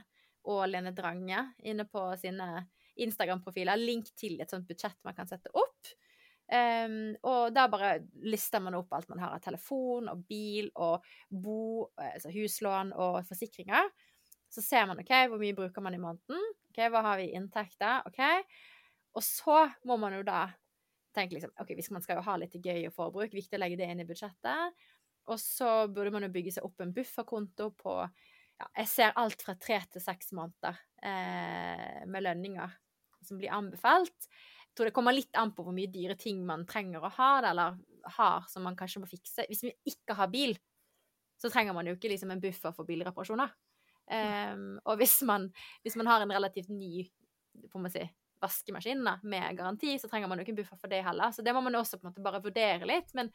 og Lene Drange inne på sine Instagram-profiler link til et sånt budsjett man kan sette opp. Um, og da bare lister man opp alt man har av telefon og bil og bo, altså huslån og forsikringer. Så ser man ok, hvor mye bruker man i måneden. ok, Hva har vi i inntekter? ok, Og så må man jo da tenke liksom OK, man skal jo ha litt gøy og forbruk, viktig å legge det inn i budsjettet. Og så burde man jo bygge seg opp en bufferkonto på ja, Jeg ser alt fra tre til seks måneder eh, med lønninger som blir anbefalt. Jeg tror det kommer litt an på hvor mye dyre ting man trenger å ha, eller har som man kanskje må fikse. Hvis vi ikke har bil, så trenger man jo ikke liksom en buffer for bilreparasjoner. Um, og hvis man, hvis man, har en relativt ny får man si, vaskemaskin da, med garanti, så trenger man jo ikke en buffer for det heller. Så det må man også på en måte bare vurdere litt. Men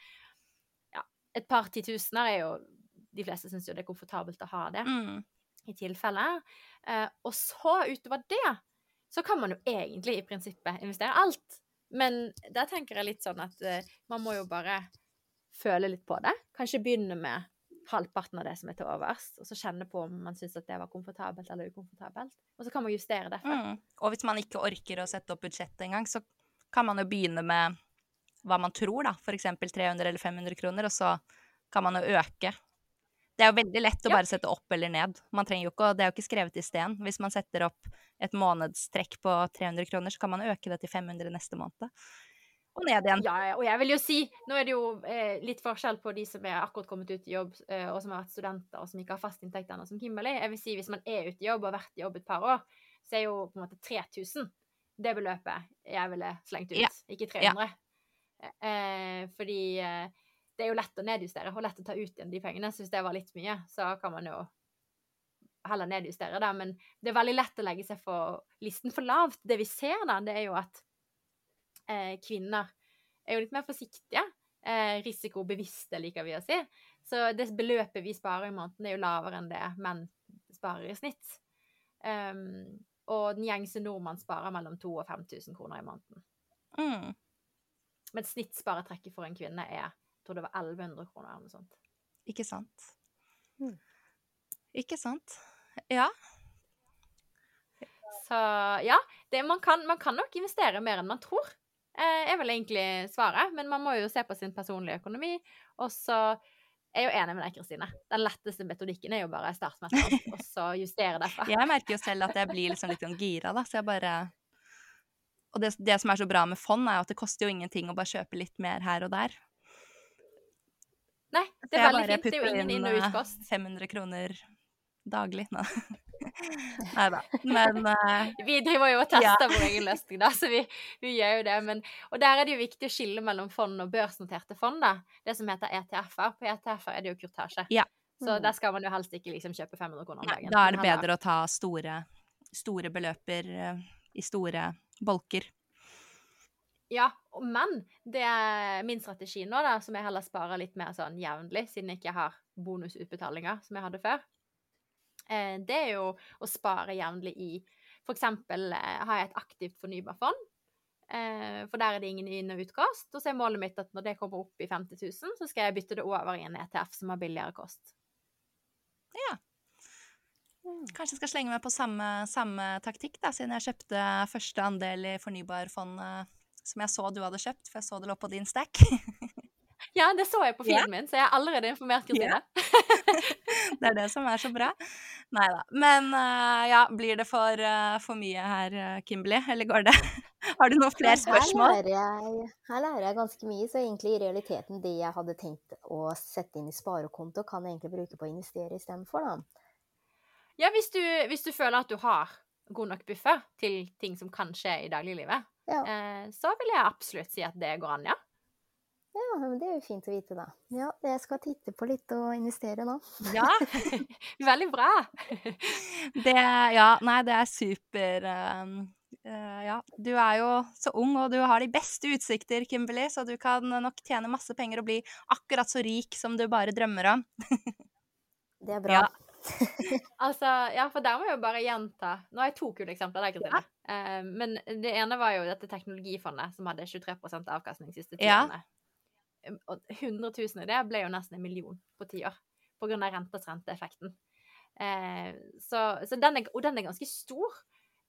ja, et par titusener er jo De fleste syns jo det er komfortabelt å ha det, Mm. i tilfelle. Uh, og så utover det, så kan man jo egentlig i prinsippet investere alt. Men der tenker jeg litt sånn at uh, man må jo bare føle litt på det. Kanskje begynne med halvparten av det som er til overs, og så kjenne på om man syns at det var komfortabelt eller ukomfortabelt. Og så kan man justere derfra. Mm. Og hvis man ikke orker å sette opp budsjettet engang, så kan man jo begynne med hva man tror, da. F.eks. 300 eller 500 kroner, og så kan man jo øke. Det er jo veldig lett å bare sette opp eller ned. Man trenger jo ikke, Det er jo ikke skrevet i sten. Hvis man setter opp et månedstrekk på 300 kroner, så kan man øke det til 500 neste måned. Og ned igjen. Ja, ja, og jeg vil jo si Nå er det jo eh, litt forskjell på de som er akkurat kommet ut i jobb, eh, og som har vært studenter, og som ikke har fast inntekt ennå, som Kimberley. Jeg vil si hvis man er ute i jobb og har vært i jobb et par år, så er jo på en måte 3000 det beløpet jeg ville slengt ut, Ja. ikke 300. Eh, fordi eh, det er jo lett å nedjustere, og lett å ta ut igjen de pengene. Så hvis det var litt mye, så kan man jo heller nedjustere det. Men det er veldig lett å legge seg for listen for lavt. Det vi ser da, det er jo at eh, kvinner er jo litt mer forsiktige. Eh, risikobevisste, liker vi å si. Så det beløpet vi sparer i måneden, er jo lavere enn det menn sparer i snitt. Um, og den gjengse nordmann sparer mellom 2000 og 5000 kroner i måneden. Mm. Men snittsparetrekket for en kvinne er tror det var 1100 kroner eller noe sånt. Ikke sant. Mm. Ikke sant. Ja. Så ja, det, man, kan, man kan nok investere mer enn man tror. Eh, er vel egentlig svaret. Men man må jo se på sin personlige økonomi. Og så er jeg jo enig med deg, Kristine. Den letteste metodikken er jo bare starte med et og så justere derfra. Jeg merker jo selv at jeg blir liksom litt sånn gira, da, så jeg bare Og det, det som er så bra med fond, er jo at det koster jo ingenting å bare kjøpe litt mer her og der. Nei, det er veldig fint. Det er jo ingen inn- og utkost. 500 kroner daglig. Nå. Nei da. Men uh, Vi driver jo og tester Ja. vår egen løsning, da, så vi, vi gjør jo det. Men, og der er det jo viktig å skille mellom fond og børsnoterte fond, da. Det som heter ETF-er. På ETF-er er det jo kurtasje. Ja. Så Mm. der skal man jo helst ikke liksom kjøpe 500 kroner om dagen. da er det bedre å ta store, store beløper eh, i store bolker. Ja, men det er min strategi nå, da, som jeg heller sparer litt mer sånn jevnlig, siden jeg ikke har bonusutbetalinger som jeg hadde før, eh, det er jo å spare jevnlig i For eksempel eh, har jeg et aktivt fornybarfond. Eh, for der er det ingen inn- og utkost. Og så er målet mitt at når det kommer opp i 50 000, så skal jeg bytte det over i en ETF som har billigere kost. Ja. Kanskje jeg skal slenge meg på samme, samme taktikk, da, siden jeg kjøpte første andel i fornybarfondet som jeg så du hadde kjøpt, for jeg så det lå på din stack. Ja, det så jeg på filmen yeah. min, så jeg har allerede informert Kristine. Det er det som er så bra. Nei da. Men uh, ja, blir det for, uh, for mye her, eh, Kimberley? Eller går det Har du noen flere Her spørsmål? lærer, jeg, her lærer jeg ganske mye, så egentlig i realiteten det jeg hadde tenkt å sette inn i sparekonto, kan jeg egentlig bruke på å investere istedenfor, da. Ja, hvis du, hvis du føler at du har god nok buffer til ting som kan skje i dagliglivet, Ja. eh, så vil jeg absolutt si at det går an, ja. Ja, men det er jo fint å vite, da. Ja, jeg skal titte på litt og investere nå. Ja. Veldig bra. Det Ja, nei, det er super um, uh, Ja, du er jo så ung, og du har de beste utsikter, Kimberley, så du kan nok tjene masse penger og bli akkurat så rik som du bare drømmer om. Det er bra. Ja. Altså, ja, for der må jeg jo bare gjenta Nå har jeg to kule eksempler der, Kristine. uh, men det ene var jo dette teknologifondet som hadde 23% avkastning de siste ti årene. Ja. Og 100 000 i det ble jo nesten en million på ti år, på grunn av renters renteeffekten. Uh, så, så den er, og den er ganske stor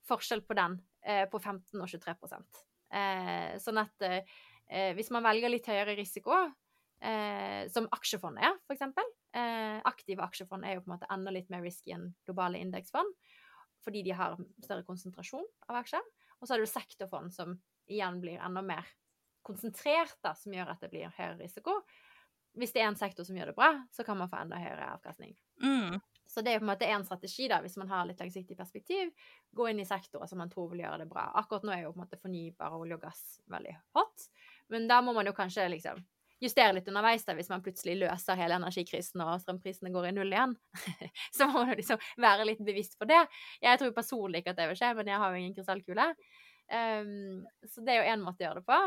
forskjell på den uh, på 15 og 23 eh, Sånn at hvis man velger litt høyere risiko, eh, som aksjefond er, eksempel eh, Aktive aksjefond er jo på en måte enda litt mer risky enn globale indeksfond, fordi de har større konsentrasjon av aksjer. Og så har du sektorfond, som igjen blir enda mer konsentrert da, som gjør at det blir høyere risiko. Hvis det er en sektor som gjør det bra, så kan man få enda høyere avkastning. Mm. Så det er på en måte en strategi, da, hvis man har litt langsiktig perspektiv. Gå inn i sektorer som man tror vil gjøre det bra. Akkurat nå er jo på en måte fornybar olje og gass veldig hot, men da må man jo kanskje liksom justere litt underveis da, hvis man plutselig løser hele energikrisen og strømprisene går i null igjen. så må man liksom være litt bevisst på det. Jeg tror personlig ikke at det vil skje, men jeg har jo ingen krystallkule. Um, så det er jo én måte å gjøre det på.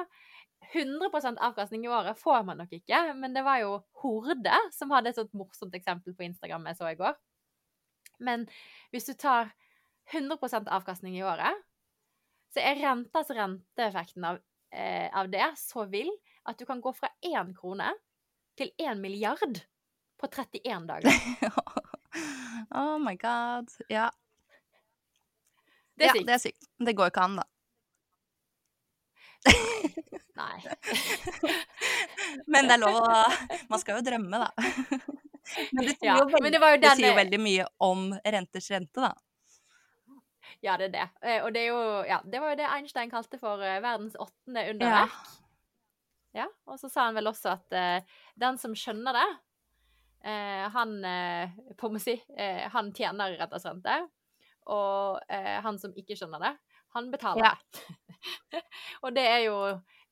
100% avkastning i året får man nok ikke, men det var jo Horde som hadde et sånt morsomt eksempel på Instagram jeg så i går. Men hvis du tar 100% avkastning i året, så er rentas renteeffekten av, eh, av det så vill at du kan gå fra én krone til én milliard på 31 dager. oh my god. Ja. Det er ja, sykt. det er sykt. Det går ikke an, da. Nei. Men det er lov å Man skal jo drømme, da. Men det sier, Ja, jo, veldig, men det jo det sier jo veldig mye om renters rente, da. Ja, det er det. Eh, Og det er jo Ja, det var jo det Einstein kalte for eh, verdens åttende underverk. Ja, og så sa han vel også at eh, den som skjønner det, eh, han eh, på å si, eh, han tjener retters rente. Og eh, han som ikke skjønner det, han betaler Ja. det. og det er jo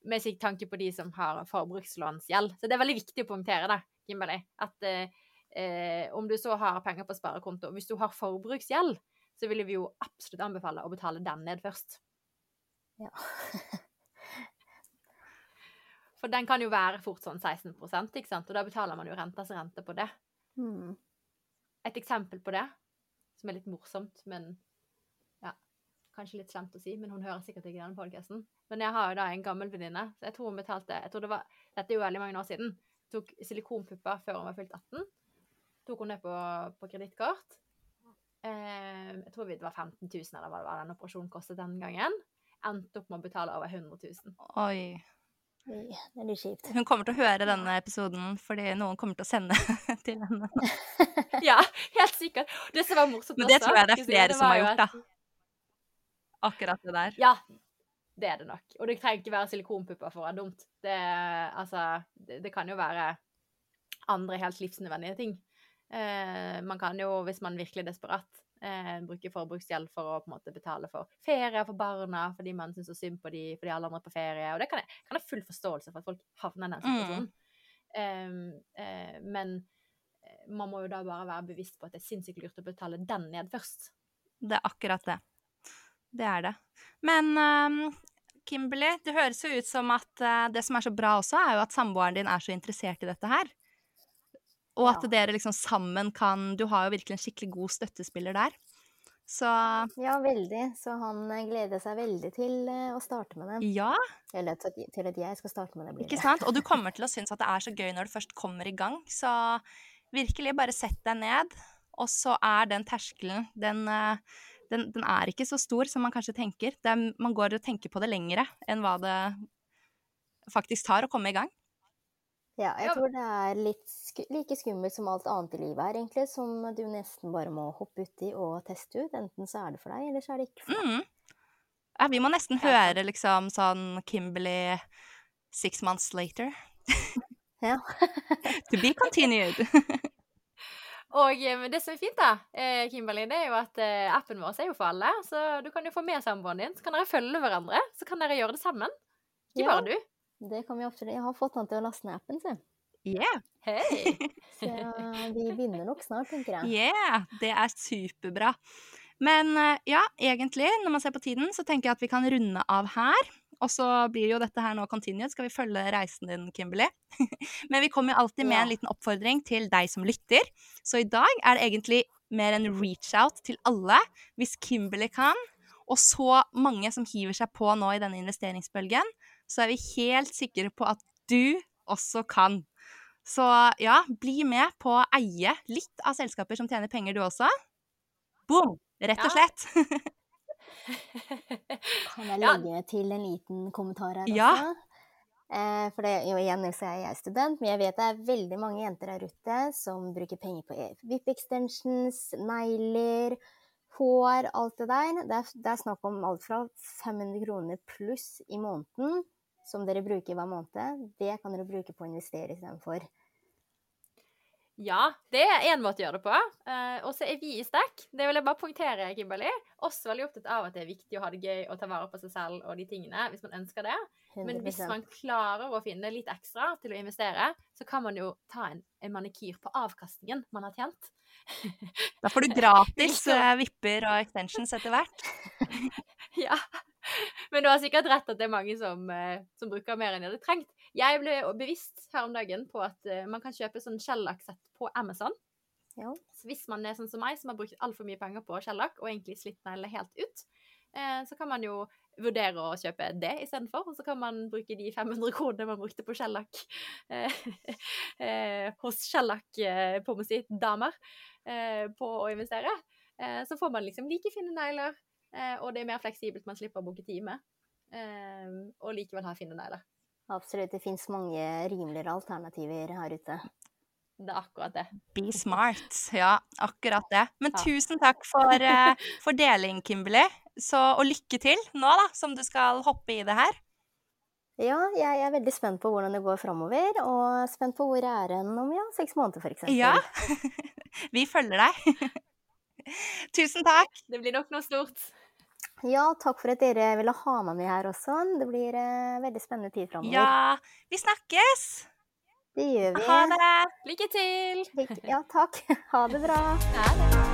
med sikk tanke på de som har forbrukslånsgjeld. Så det er veldig viktig å poengtere det, Kimberley. At eh, om du så har penger på sparekonto Hvis du har forbruksgjeld, så ville vi jo absolutt anbefale å betale den ned først. Ja. For den kan jo være fort sånn 16% ikke sant? Og da betaler man jo rentas rente på det. Mm. Et eksempel på det, som er litt morsomt, men ja, kanskje litt slemt å si, men hun hører sikkert ikke denne podcasten. Men jeg har jo da en gammel venninne, så jeg tror hun betalte jeg tror det var, Dette er jo veldig mange år siden. Tok silikonpupper før hun var fylt 18. Tok hun det på, på kredittkort. Eh, jeg tror det var 15 000 eller hva det var den operasjonen kostet den gangen. Endte opp med å betale over 100 000. Oi. Det er litt kjipt. Hun kommer til å høre denne episoden fordi noen kommer til å sende til henne. Ja, helt sikkert. Det som var morsomt også Men det også, tror jeg det er flere som har gjort, da. Akkurat det der. Ja, det er det nok. Og det trenger ikke være silikonpupper for å være dumt. Det, altså, det, det kan jo være andre helt livsnødvendige ting. Eh, man kan jo, hvis man virkelig er desperat, eh, bruke forbruksgjeld for å på en måte betale for ferie for barna, fordi man syns så synd på de, fordi alle andre er på ferie. Og det kan jeg, kan jeg full forståelse for at folk havner i den situasjonen. Eh, eh, men eh, man må jo da bare være bevisst på at det er sinnssykt lurt å betale den ned først. Det er akkurat det. Det er det. Men um, Kimberly, det høres jo ut som at eh, det som er så bra også, er jo at samboeren din er så interessert i dette her. Og at Ja. dere liksom sammen kan Du har jo virkelig en skikkelig god støttespiller der. Så Ja, veldig. Så han eh, gleder seg veldig til eh, å starte med det. ja, Eller til at- jeg skal starte med det. ikke det. sant? Og du kommer til å synes at det er så gøy når du først kommer i gang. Så virkelig, bare sett deg ned. Og så er den terskelen den, eh, den, den er ikke så stor som man kanskje tenker. Det er, man går og tenker på det lengre enn hva det faktisk tar å komme i gang. Ja, jeg Ja. tror det er litt sk like skummelt som alt annet i livet er, egentlig. Som du nesten bare må hoppe uti og teste ut. Enten så er det for deg, eller så er det ikke for deg. Mm. Ja, vi må nesten høre liksom sånn Kimberley six months later. Ja. to be continued. Og eh, det som er fint, da, eh, Kimberly, det er jo at eh, appen vår er jo for alle. Så du kan jo få med samboeren din, så kan dere følge hverandre. Så kan dere gjøre det sammen. Ikke Ja. bare du. Det kan vi absolutt. Jeg har fått han til å laste ned appen, se. Yeah, Hey. Så vi begynner nok snart, tenker jeg. yeah, det er superbra. Men eh, ja, egentlig, når man ser på tiden, så tenker jeg at vi kan runde av her. Og så blir jo dette her nå continued. Skal vi følge reisen din, Kimberly? Men vi kommer alltid med en liten oppfordring til deg som lytter. Så i dag er det egentlig mer en reach-out til alle, hvis Kimberly kan. Og så mange som hiver seg på nå i denne investeringsbølgen, så er vi helt sikre på at du også kan. Så ja, bli med på å eie litt av selskaper som tjener penger, du også. Boom! Rett og Ja. slett. Kan jeg Ja. legge til en liten kommentar her Ja. også? Eh, for det, jo, igjen så er jeg student, men jeg vet det er veldig mange jenter der ute som bruker penger på e- VIP-extensions, negler, hår, alt det der. Det er, det er snakk om alt fra 500 kroner pluss i måneden som dere bruker hver måned, det kan dere bruke på å investere istedenfor. Ja, det er én måte å gjøre det på. Eh, og så er vi i Stack, det vil jeg bare poengtere, Kimberly, også veldig opptatt av at det er viktig å ha det gøy og ta vare på seg selv og de tingene, hvis man ønsker det. Men hvis man klarer å finne litt ekstra til å investere, så kan man jo ta en, en manikyr på avkastningen man har tjent. Da får du gratis eh, vipper og extensions etter hvert. ja. Men du har sikkert rett at det er mange som, eh, som bruker mer enn de hadde trengt. Jeg ble bevisst her om dagen på at eh, man kan kjøpe sånn skjellakksett på Amazon. Ja. Så hvis man er sånn som meg, som har brukt altfor mye penger på shellac, og egentlig slitt neglene helt ut, eh, så kan man jo vurdere å kjøpe det istedenfor. Og så kan man bruke de 500 kronene man brukte på skjellakk eh, eh, hos skjellakk-damer eh, på å investere. Så får man liksom like fine negler, og det er mer fleksibelt, man slipper å booke time. Eh, og likevel ha fine negler. Absolutt. Det fins mange rimeligere alternativer her ute. Det er akkurat det. Be smart. Ja, akkurat det. Men Ja. tusen takk for, eh, for deling, Kimberly. Så, og lykke til nå, da, som du skal hoppe i det her. Ja, jeg er veldig spent på hvordan det går framover, og spent på hvor jeg er hen om ja, seks måneder, eksempel. Ja. Vi følger deg. Tusen takk. Det blir nok noe stort. Ja, takk for at dere ville ha meg med her også. Det blir eh, veldig spennende tid framover. Ja, vi snakkes. Det gjør vi. Ha det. Lykke til! Ja, takk. Ha det bra. Ha det.